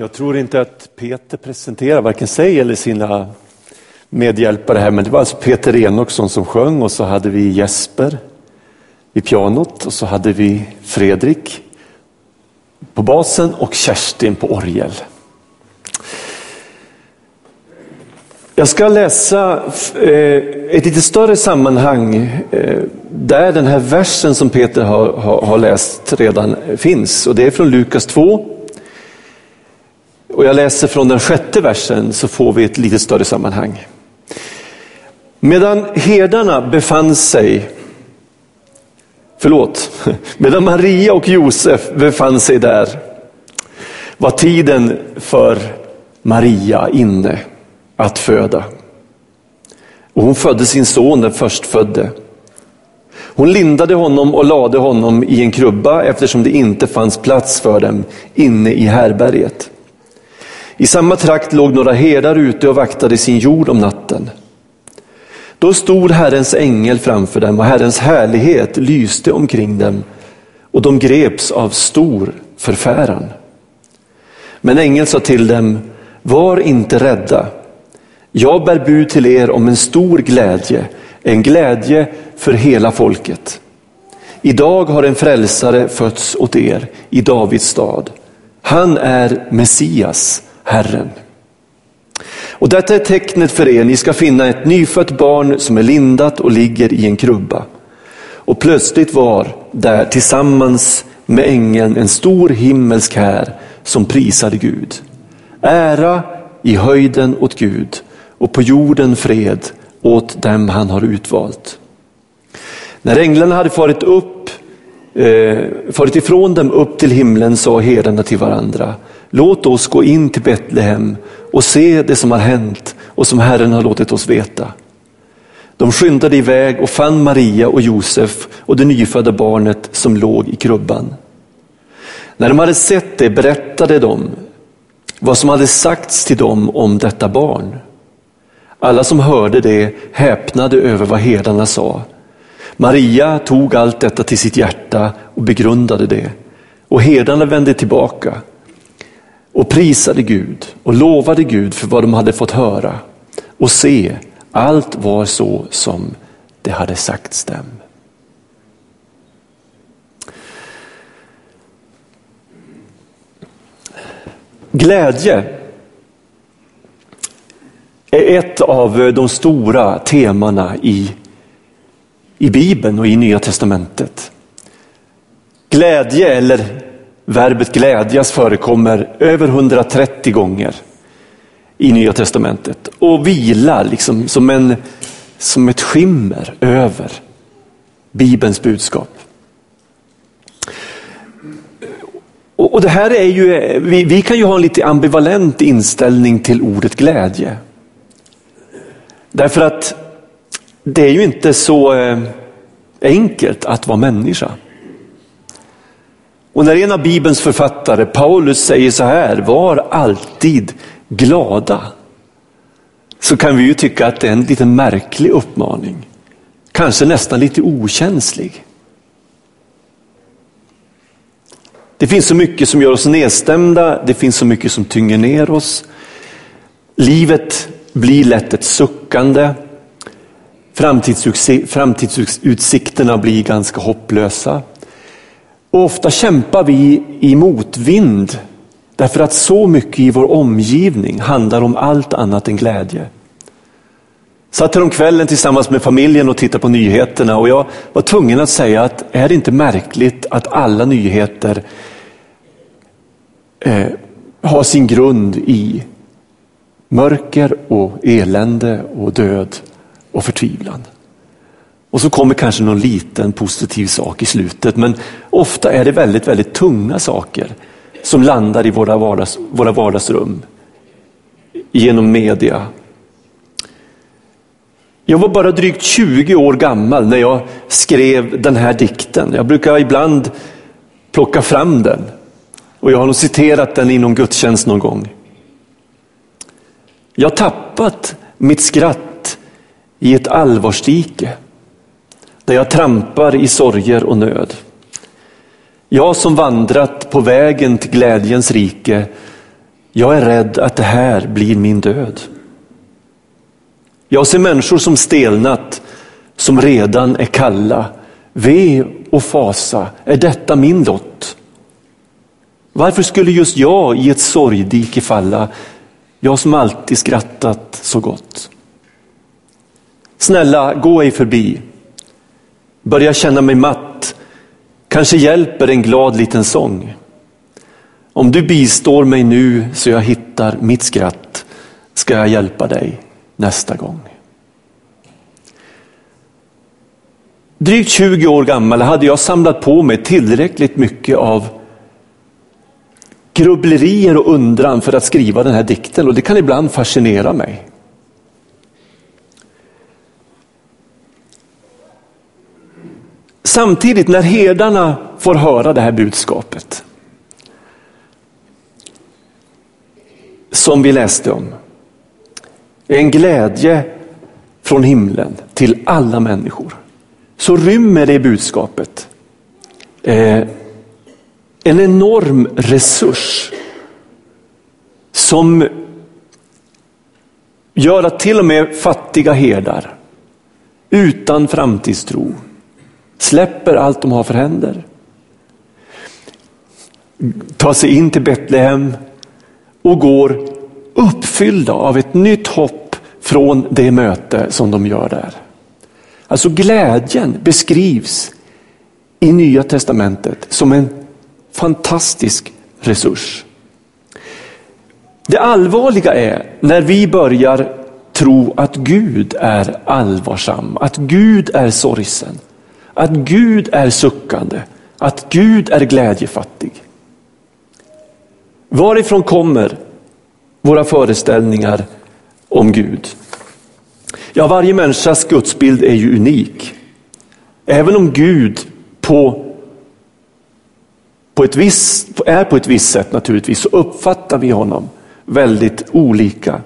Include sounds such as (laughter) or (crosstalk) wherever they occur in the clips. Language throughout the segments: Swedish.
Jag tror inte att Peter presenterar varken sig eller sina medhjälpare här, men det var alltså Peter Enoksson som sjöng och så hade vi Jesper vid pianot och så hade vi Fredrik på basen och Kerstin på orgel. Jag ska läsa eh, ett lite större sammanhang eh, där den här versen som Peter har, har, har läst redan finns och det är från Lukas 2 och jag läser från den sjätte versen så får vi ett lite större sammanhang. Medan herdarna befann sig, förlåt, (laughs) medan Maria och Josef befann sig där var tiden för Maria inne att föda. Och hon födde sin son, den förstfödde. Hon lindade honom och lade honom i en krubba eftersom det inte fanns plats för dem inne i härberget. I samma trakt låg några herdar ute och vaktade sin jord om natten. Då stod Herrens ängel framför dem och Herrens härlighet lyste omkring dem och de greps av stor förfäran. Men ängeln sa till dem, var inte rädda. Jag bär bud till er om en stor glädje, en glädje för hela folket. Idag har en frälsare fötts åt er i Davids stad. Han är Messias, Herren. Och detta är tecknet för er, ni ska finna ett nyfött barn som är lindat och ligger i en krubba. Och plötsligt var där tillsammans med ängeln en stor himmelsk här som prisade Gud. Ära i höjden åt Gud och på jorden fred åt dem han har utvalt. När änglarna hade farit upp, eh, farit ifrån dem upp till himlen sa herdarna till varandra, Låt oss gå in till Betlehem och se det som har hänt och som Herren har låtit oss veta. De skyndade iväg och fann Maria och Josef och det nyfödda barnet som låg i krubban. När de hade sett det berättade de vad som hade sagts till dem om detta barn. Alla som hörde det häpnade över vad herdarna sa. Maria tog allt detta till sitt hjärta och begrundade det. Och herdarna vände tillbaka och prisade Gud och lovade Gud för vad de hade fått höra. Och se, allt var så som det hade sagts dem. Glädje är ett av de stora temana i, i Bibeln och i Nya Testamentet. Glädje eller Verbet glädjas förekommer över 130 gånger i Nya Testamentet och vilar liksom som, en, som ett skimmer över Bibelns budskap. Och, och det här är ju, vi, vi kan ju ha en lite ambivalent inställning till ordet glädje. Därför att det är ju inte så eh, enkelt att vara människa. Och när en av Bibelns författare, Paulus, säger så här, var alltid glada, så kan vi ju tycka att det är en lite märklig uppmaning. Kanske nästan lite okänslig. Det finns så mycket som gör oss nedstämda, det finns så mycket som tynger ner oss. Livet blir lätt ett suckande. Framtidsutsikterna blir ganska hopplösa. Och ofta kämpar vi i motvind därför att så mycket i vår omgivning handlar om allt annat än glädje. Satt om kvällen tillsammans med familjen och tittade på nyheterna och jag var tvungen att säga att är det inte märkligt att alla nyheter eh, har sin grund i mörker och elände och död och förtvivlan. Och så kommer kanske någon liten positiv sak i slutet, men ofta är det väldigt, väldigt tunga saker som landar i våra, vardags, våra vardagsrum genom media. Jag var bara drygt 20 år gammal när jag skrev den här dikten. Jag brukar ibland plocka fram den och jag har nog citerat den i någon gudstjänst någon gång. Jag har tappat mitt skratt i ett allvarsdike där jag trampar i sorger och nöd. Jag som vandrat på vägen till glädjens rike, Jag är rädd att det här blir min död. Jag ser människor som stelnat, som redan är kalla. Ve och fasa, är detta min lott? Varför skulle just jag i ett sorgdike falla, jag som alltid skrattat så gott? Snälla, gå ej förbi. Börjar känna mig matt, kanske hjälper en glad liten sång. Om du bistår mig nu så jag hittar mitt skratt ska jag hjälpa dig nästa gång. Drygt 20 år gammal hade jag samlat på mig tillräckligt mycket av grubblerier och undran för att skriva den här dikten och det kan ibland fascinera mig. Samtidigt när herdarna får höra det här budskapet som vi läste om. En glädje från himlen till alla människor. Så rymmer det budskapet eh, en enorm resurs som gör att till och med fattiga herdar utan framtidstro släpper allt de har för händer. Tar sig in till Betlehem och går uppfyllda av ett nytt hopp från det möte som de gör där. Alltså glädjen beskrivs i Nya Testamentet som en fantastisk resurs. Det allvarliga är när vi börjar tro att Gud är allvarsam, att Gud är sorgsen, att Gud är suckande, att Gud är glädjefattig. Varifrån kommer våra föreställningar om Gud? Ja, varje människas gudsbild är ju unik. Även om Gud på, på ett vis, är på ett visst sätt naturligtvis, så uppfattar vi honom väldigt olika.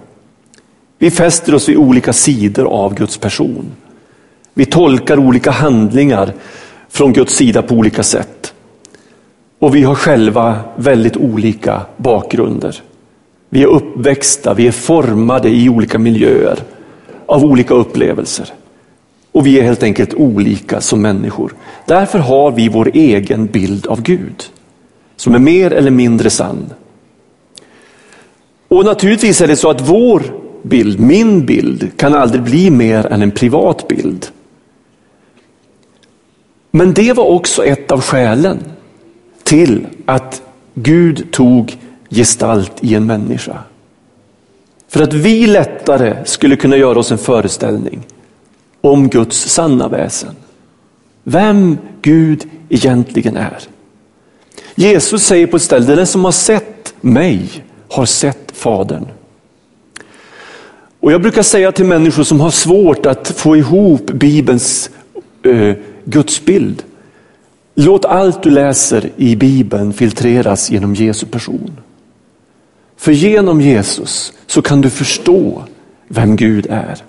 Vi fäster oss vid olika sidor av Guds person. Vi tolkar olika handlingar från Guds sida på olika sätt. Och vi har själva väldigt olika bakgrunder. Vi är uppväxta, vi är formade i olika miljöer av olika upplevelser. Och vi är helt enkelt olika som människor. Därför har vi vår egen bild av Gud som är mer eller mindre sann. Och naturligtvis är det så att vår bild, min bild, kan aldrig bli mer än en privat bild. Men det var också ett av skälen till att Gud tog gestalt i en människa. För att vi lättare skulle kunna göra oss en föreställning om Guds sanna väsen. Vem Gud egentligen är. Jesus säger på ett ställe, den som har sett mig har sett Fadern. Och Jag brukar säga till människor som har svårt att få ihop Bibelns eh, Guds bild. Låt allt du läser i Bibeln filtreras genom Jesu person. För genom Jesus så kan du förstå vem Gud är.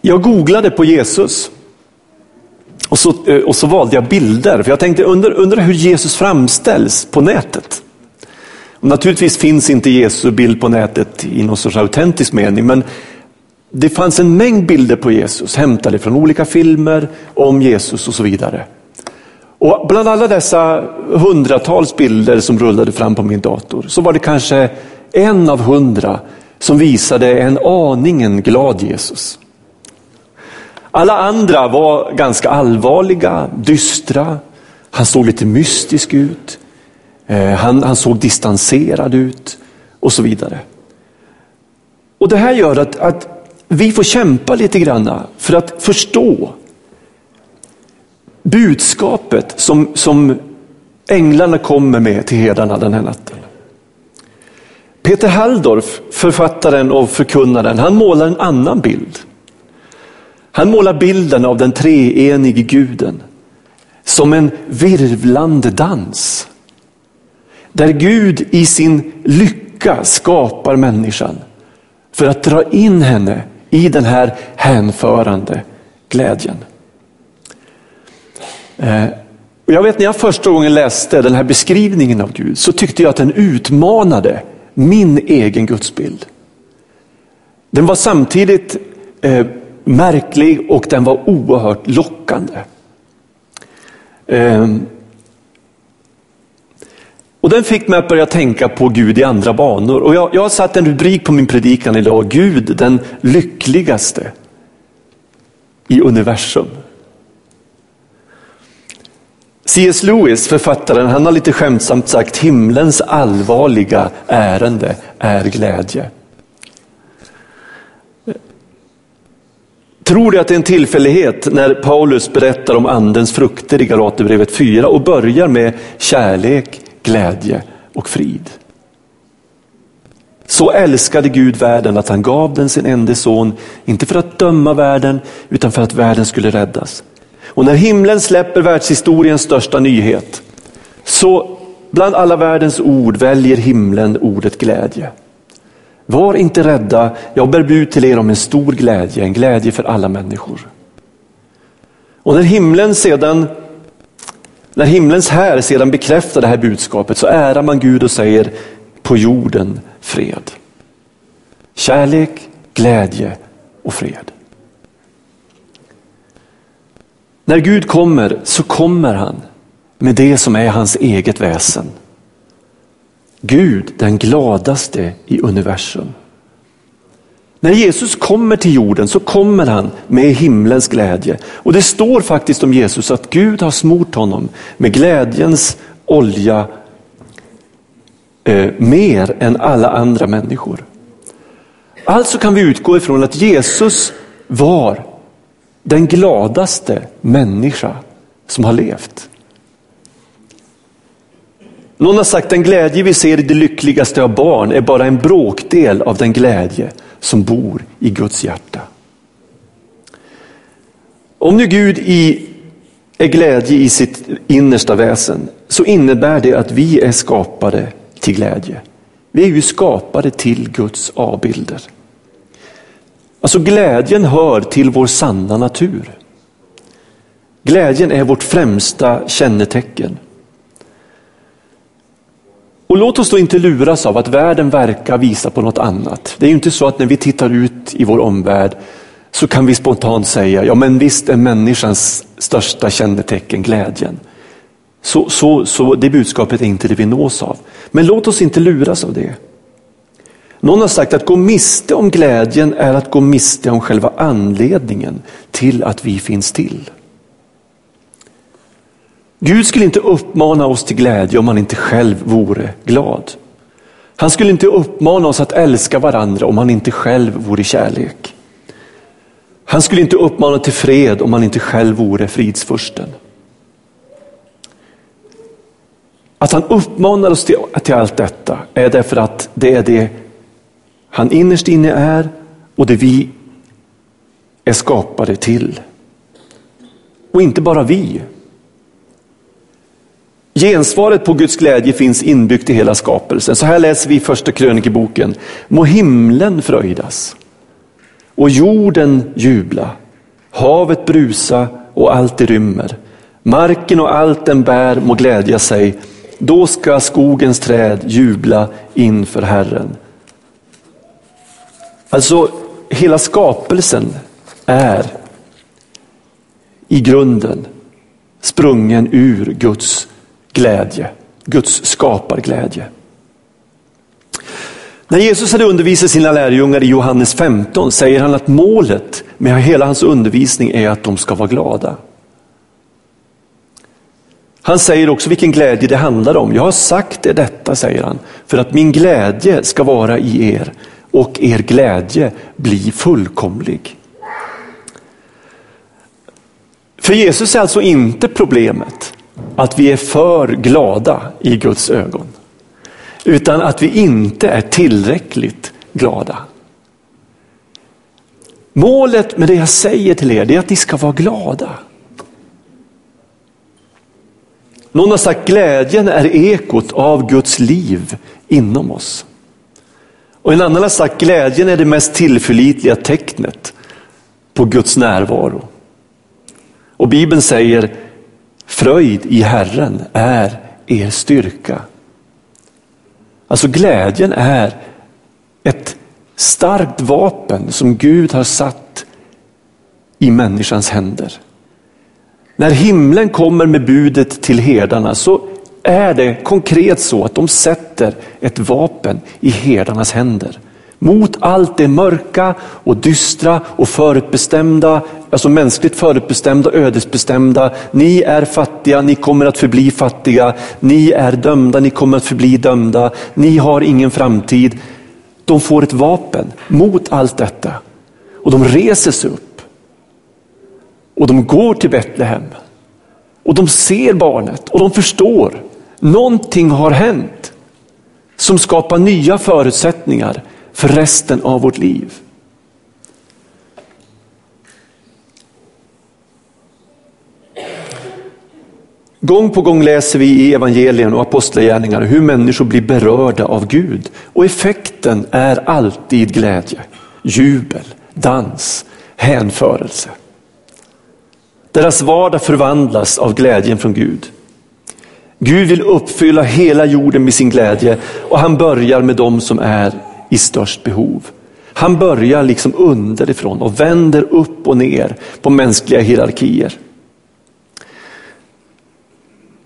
Jag googlade på Jesus och så, eh, och så valde jag bilder. För jag tänkte undra, undra hur Jesus framställs på nätet. Naturligtvis finns inte Jesu bild på nätet i någon sorts autentisk mening. Men det fanns en mängd bilder på Jesus hämtade från olika filmer om Jesus och så vidare. Och bland alla dessa hundratals bilder som rullade fram på min dator så var det kanske en av hundra som visade en aningen glad Jesus. Alla andra var ganska allvarliga, dystra. Han såg lite mystisk ut. Eh, han, han såg distanserad ut och så vidare. Och Det här gör att, att vi får kämpa lite grann för att förstå budskapet som, som änglarna kommer med till herdarna den här natten. Peter Halldorf, författaren och förkunnaren, han målar en annan bild. Han målar bilden av den treenige guden som en virvlande dans. Där Gud i sin lycka skapar människan för att dra in henne i den här hänförande glädjen. Eh, jag vet när jag första gången läste den här beskrivningen av Gud så tyckte jag att den utmanade min egen gudsbild. Den var samtidigt eh, märklig och den var oerhört lockande. Eh, och den fick mig att börja tänka på Gud i andra banor. Och jag, jag har satt en rubrik på min predikan idag, Gud den lyckligaste i universum. C.S. Lewis, författaren, han har lite skämtsamt sagt himlens allvarliga ärende är glädje. Tror du att det är en tillfällighet när Paulus berättar om andens frukter i Galaterbrevet 4 och börjar med kärlek, glädje och frid? Så älskade Gud världen att han gav den sin enda son, inte för att döma världen, utan för att världen skulle räddas. Och när himlen släpper världshistoriens största nyhet, så bland alla världens ord väljer himlen ordet glädje. Var inte rädda, jag bär bud till er om en stor glädje, en glädje för alla människor. Och när himlen sedan när himlens här sedan bekräftar det här budskapet så ärar man Gud och säger på jorden fred. Kärlek, glädje och fred. När Gud kommer så kommer han med det som är hans eget väsen. Gud, den gladaste i universum. När Jesus kommer till jorden så kommer han med himlens glädje. Och det står faktiskt om Jesus att Gud har smort honom med glädjens olja eh, mer än alla andra människor. Alltså kan vi utgå ifrån att Jesus var den gladaste människa som har levt. Någon har sagt att den glädje vi ser i det lyckligaste av barn är bara en bråkdel av den glädje som bor i Guds hjärta. Om nu Gud i, är glädje i sitt innersta väsen så innebär det att vi är skapade till glädje. Vi är ju skapade till Guds avbilder. Alltså glädjen hör till vår sanna natur. Glädjen är vårt främsta kännetecken. Och låt oss då inte luras av att världen verkar visa på något annat. Det är ju inte så att när vi tittar ut i vår omvärld så kan vi spontant säga, ja men visst är människans största kännetecken glädjen. Så, så, så det budskapet är inte det vi nås av. Men låt oss inte luras av det. Någon har sagt att gå miste om glädjen är att gå miste om själva anledningen till att vi finns till. Gud skulle inte uppmana oss till glädje om han inte själv vore glad. Han skulle inte uppmana oss att älska varandra om han inte själv vore kärlek. Han skulle inte uppmana till fred om han inte själv vore fridsfursten. Att han uppmanar oss till, till allt detta är därför att det är det han innerst inne är och det vi är skapade till. Och inte bara vi. Gensvaret på Guds glädje finns inbyggt i hela skapelsen. Så här läser vi i första krönikeboken. Må himlen fröjdas och jorden jubla, havet brusa och allt det rymmer. Marken och allt den bär må glädja sig. Då ska skogens träd jubla inför Herren. Alltså hela skapelsen är i grunden sprungen ur Guds glädje, Guds skaparglädje. När Jesus hade undervisat sina lärjungar i Johannes 15 säger han att målet med hela hans undervisning är att de ska vara glada. Han säger också vilken glädje det handlar om. Jag har sagt er detta, säger han, för att min glädje ska vara i er och er glädje bli fullkomlig. För Jesus är alltså inte problemet att vi är för glada i Guds ögon. Utan att vi inte är tillräckligt glada. Målet med det jag säger till er är att ni ska vara glada. Någon har sagt glädjen är ekot av Guds liv inom oss. Och en annan har sagt glädjen är det mest tillförlitliga tecknet på Guds närvaro. Och Bibeln säger fröjd i Herren är er styrka. Alltså glädjen är ett starkt vapen som Gud har satt i människans händer. När himlen kommer med budet till herdarna så är det konkret så att de sätter ett vapen i herdarnas händer. Mot allt det mörka och dystra och förutbestämda, alltså mänskligt förutbestämda, ödesbestämda. Ni är fattiga, ni kommer att förbli fattiga. Ni är dömda, ni kommer att förbli dömda. Ni har ingen framtid. De får ett vapen mot allt detta. Och de reser sig upp. Och de går till Betlehem. Och de ser barnet och de förstår. Någonting har hänt som skapar nya förutsättningar för resten av vårt liv. Gång på gång läser vi i evangelien och apostlagärningarna hur människor blir berörda av Gud. Och effekten är alltid glädje, jubel, dans, hänförelse. Deras vardag förvandlas av glädjen från Gud. Gud vill uppfylla hela jorden med sin glädje och han börjar med dem som är i störst behov. Han börjar liksom underifrån och vänder upp och ner på mänskliga hierarkier.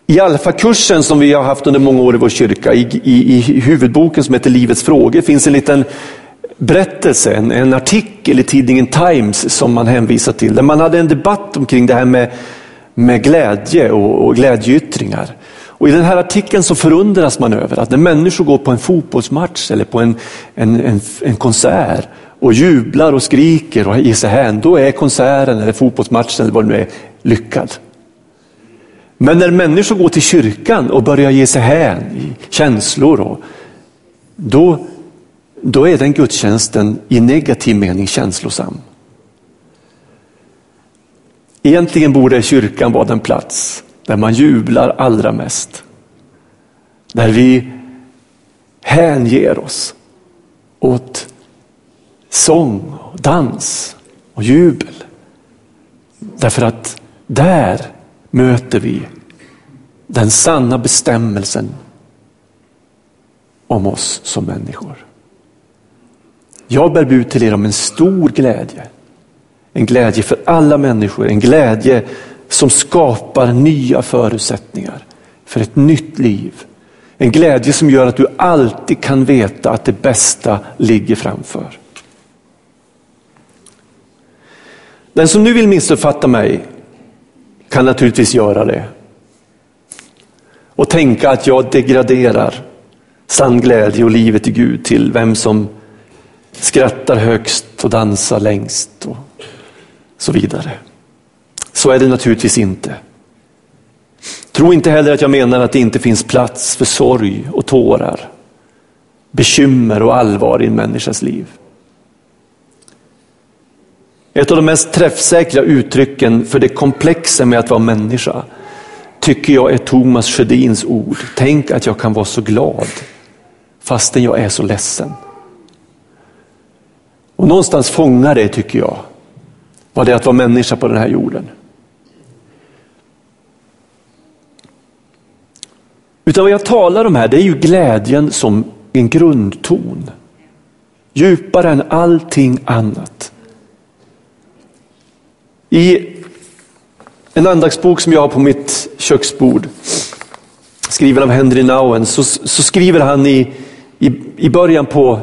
I alfakursen som vi har haft under många år i vår kyrka, i, i, i huvudboken som heter Livets frågor, finns en liten berättelse, en, en, artikel i tidningen Times som man hänvisar till, där man hade en debatt omkring det här med, med glädje och, och glädjeyttringar. Och I den här artikeln så förundras man över att när människor går på en fotbollsmatch eller på en, en, en, en konsert och jublar och skriker och ger sig hän, då är konserten eller fotbollsmatchen eller vad det nu är lyckad. Men när människor går till kyrkan och börjar ge sig hän i känslor, och, då, då är den gudstjänsten i negativ mening känslosam. Egentligen borde kyrkan vara den plats där man jublar allra mest. Där vi hänger oss åt sång, och dans och jubel. Därför att där möter vi den sanna bestämmelsen om oss som människor. Jag bär bud till er om en stor glädje. En glädje för alla människor, en glädje som skapar nya förutsättningar för ett nytt liv. En glädje som gör att du alltid kan veta att det bästa ligger framför. Den som nu vill missuppfatta mig kan naturligtvis göra det. Och tänka att jag degraderar sann glädje och livet i Gud till vem som skrattar högst och dansar längst och så vidare. Så är det naturligtvis inte. Tro inte heller att jag menar att det inte finns plats för sorg och tårar, bekymmer och allvar i en människas liv. Ett av de mest träffsäkra uttrycken för det komplexa med att vara människa tycker jag är Thomas Sjödins ord. Tänk att jag kan vara så glad fastän jag är så ledsen. Och någonstans fångar det, tycker jag, vad det är att vara människa på den här jorden. Utan vad jag talar om här, det är ju glädjen som en grundton. Djupare än allting annat. I en andaktsbok som jag har på mitt köksbord, skriven av Henry Nauen, så, så skriver han i, i, i början på,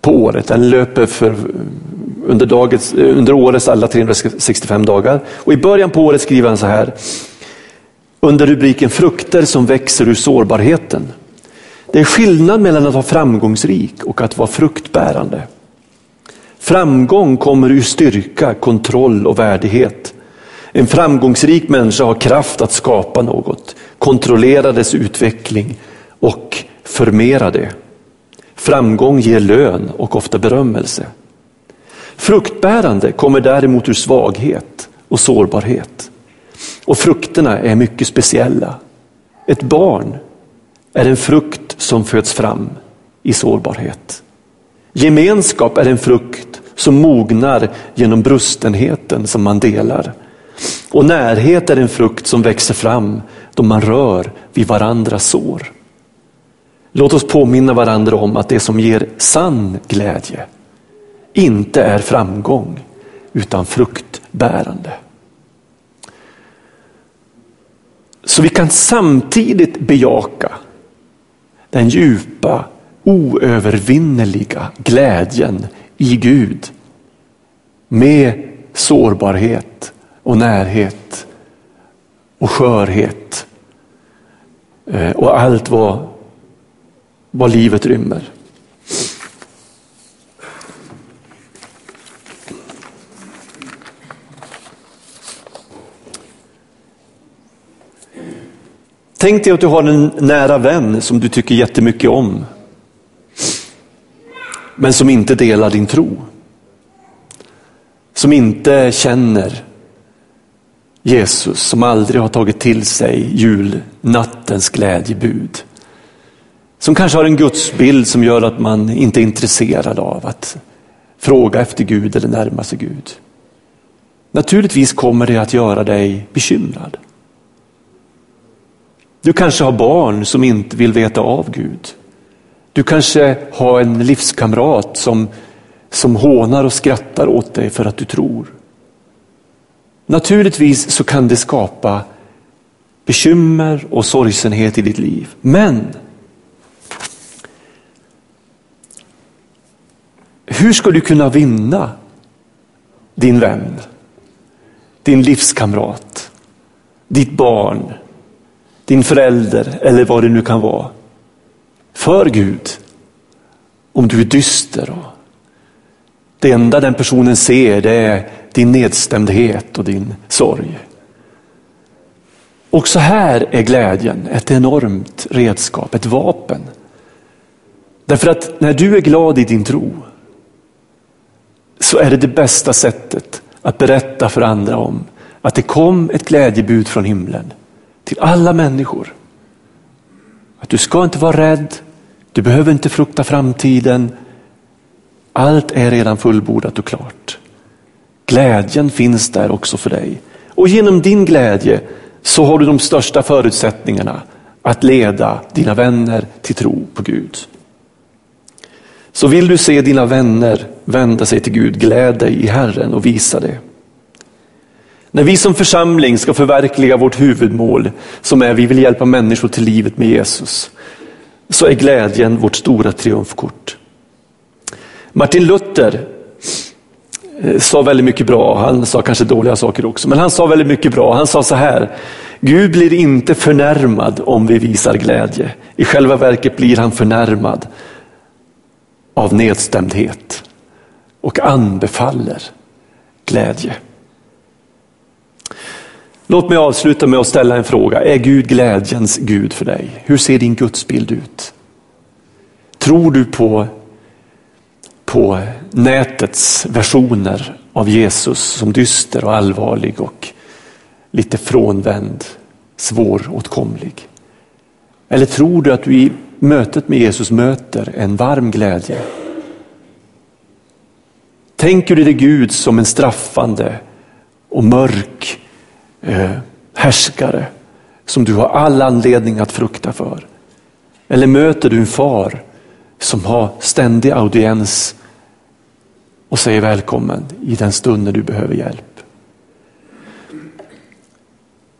på året, den löper för, under, dagets, under årets alla 365 dagar. Och i början på året skriver han så här, under rubriken Frukter som växer ur sårbarheten. Det är skillnad mellan att vara framgångsrik och att vara fruktbärande. Framgång kommer ur styrka, kontroll och värdighet. En framgångsrik människa har kraft att skapa något, kontrollera dess utveckling och förmera det. Framgång ger lön och ofta berömmelse. Fruktbärande kommer däremot ur svaghet och sårbarhet. Och frukterna är mycket speciella. Ett barn är en frukt som föds fram i sårbarhet. Gemenskap är en frukt som mognar genom brustenheten som man delar. Och närhet är en frukt som växer fram då man rör vid varandras sår. Låt oss påminna varandra om att det som ger sann glädje inte är framgång utan fruktbärande. Så vi kan samtidigt bejaka den djupa, oövervinneliga glädjen i Gud med sårbarhet och närhet och skörhet eh, och allt vad, vad livet rymmer. Tänk dig att du har en nära vän som du tycker jättemycket om. Men som inte delar din tro. Som inte känner Jesus, som aldrig har tagit till sig julnattens glädjebud. Som kanske har en gudsbild som gör att man inte är intresserad av att fråga efter Gud eller närma sig Gud. Naturligtvis kommer det att göra dig bekymrad. Du kanske har barn som inte vill veta av Gud. Du kanske har en livskamrat som, som hånar och skrattar åt dig för att du tror. Naturligtvis så kan det skapa bekymmer och sorgsenhet i ditt liv. Men hur ska du kunna vinna din vän, din livskamrat, ditt barn, din förälder eller vad det nu kan vara. För Gud. Om du är dyster. Och det enda den personen ser det är din nedstämdhet och din sorg. Också här är glädjen ett enormt redskap, ett vapen. Därför att när du är glad i din tro så är det det bästa sättet att berätta för andra om att det kom ett glädjebud från himlen till alla människor. Att du ska inte vara rädd, du behöver inte frukta framtiden. Allt är redan fullbordat och klart. Glädjen finns där också för dig. Och genom din glädje så har du de största förutsättningarna att leda dina vänner till tro på Gud. Så vill du se dina vänner vända sig till Gud, gläd dig i Herren och visa det. När vi som församling ska förverkliga vårt huvudmål som är vi vill hjälpa människor till livet med Jesus så är glädjen vårt stora triumfkort. Martin Luther eh, sa väldigt mycket bra, han sa kanske dåliga saker också, men han sa väldigt mycket bra. Han sa så här, Gud blir inte förnärmad om vi visar glädje. I själva verket blir han förnärmad av nedstämdhet och anbefaller glädje. Låt mig avsluta med att ställa en fråga. Är Gud glädjens Gud för dig? Hur ser din gudsbild ut? Tror du på, på nätets versioner av Jesus som dyster och allvarlig och lite frånvänd, svåråtkomlig? Eller tror du att du i mötet med Jesus möter en varm glädje? Tänker du dig Gud som en straffande och mörk eh, härskare som du har all anledning att frukta för? Eller möter du en far som har ständig audiens och säger välkommen i den stund när du behöver hjälp?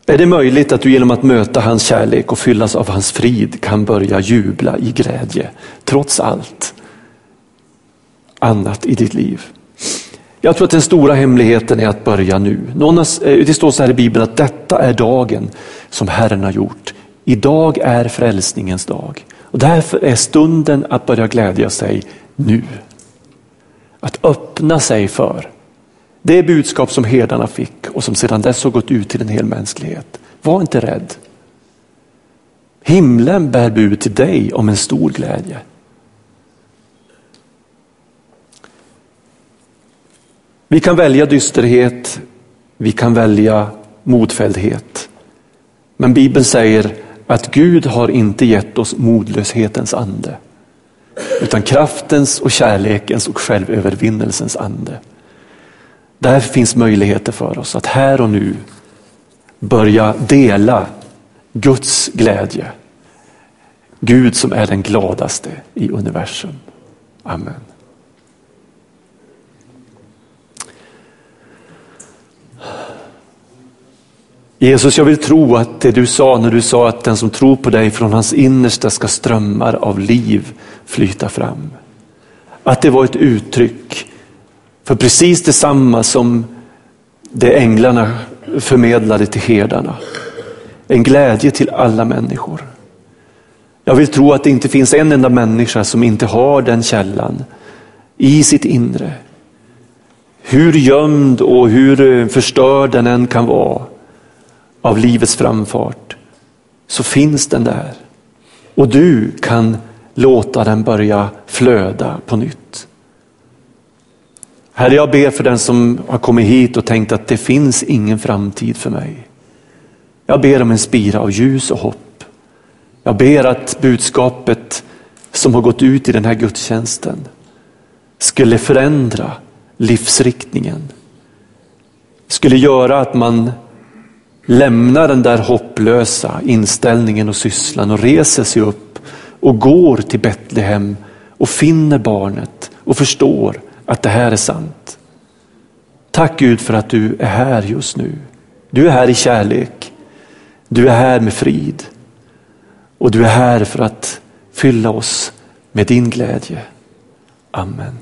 Är det möjligt att du genom att möta hans kärlek och fyllas av hans frid kan börja jubla i glädje trots allt annat i ditt liv? Jag tror att den stora hemligheten är att börja nu. Någon har, eh, det står så här i Bibeln att detta är dagen som Herren har gjort. Idag är frälsningens dag. Och därför är stunden att börja glädja sig nu. Att öppna sig för det budskap som herdarna fick och som sedan dess har gått ut till en hel mänsklighet. Var inte rädd. Himlen bär bud till dig om en stor glädje. Vi kan välja dysterhet, vi kan välja modfälldhet. Men Bibeln säger att Gud har inte gett oss modlöshetens ande. Utan kraftens och kärlekens och självövervinnelsens ande. Där finns möjligheter för oss att här och nu börja dela Guds glädje. Gud som är den gladaste i universum. Amen. Jesus, jag vill tro att det du sa när du sa att den som tror på dig från hans innersta ska strömmar av liv flyta fram. Att det var ett uttryck för precis detsamma som det änglarna förmedlade till herdarna. En glädje till alla människor. Jag vill tro att det inte finns en enda människa som inte har den källan i sitt inre. Hur gömd och hur förstörd den än kan vara av livets framfart så finns den där. Och du kan låta den börja flöda på nytt. Herre, jag ber för den som har kommit hit och tänkt att det finns ingen framtid för mig. Jag ber om en spira av ljus och hopp. Jag ber att budskapet som har gått ut i den här gudstjänsten skulle förändra livsriktningen. Skulle göra att man lämnar den där hopplösa inställningen och sysslan och reser sig upp och går till Betlehem och finner barnet och förstår att det här är sant. Tack Gud för att du är här just nu. Du är här i kärlek. Du är här med frid. Och du är här för att fylla oss med din glädje. Amen.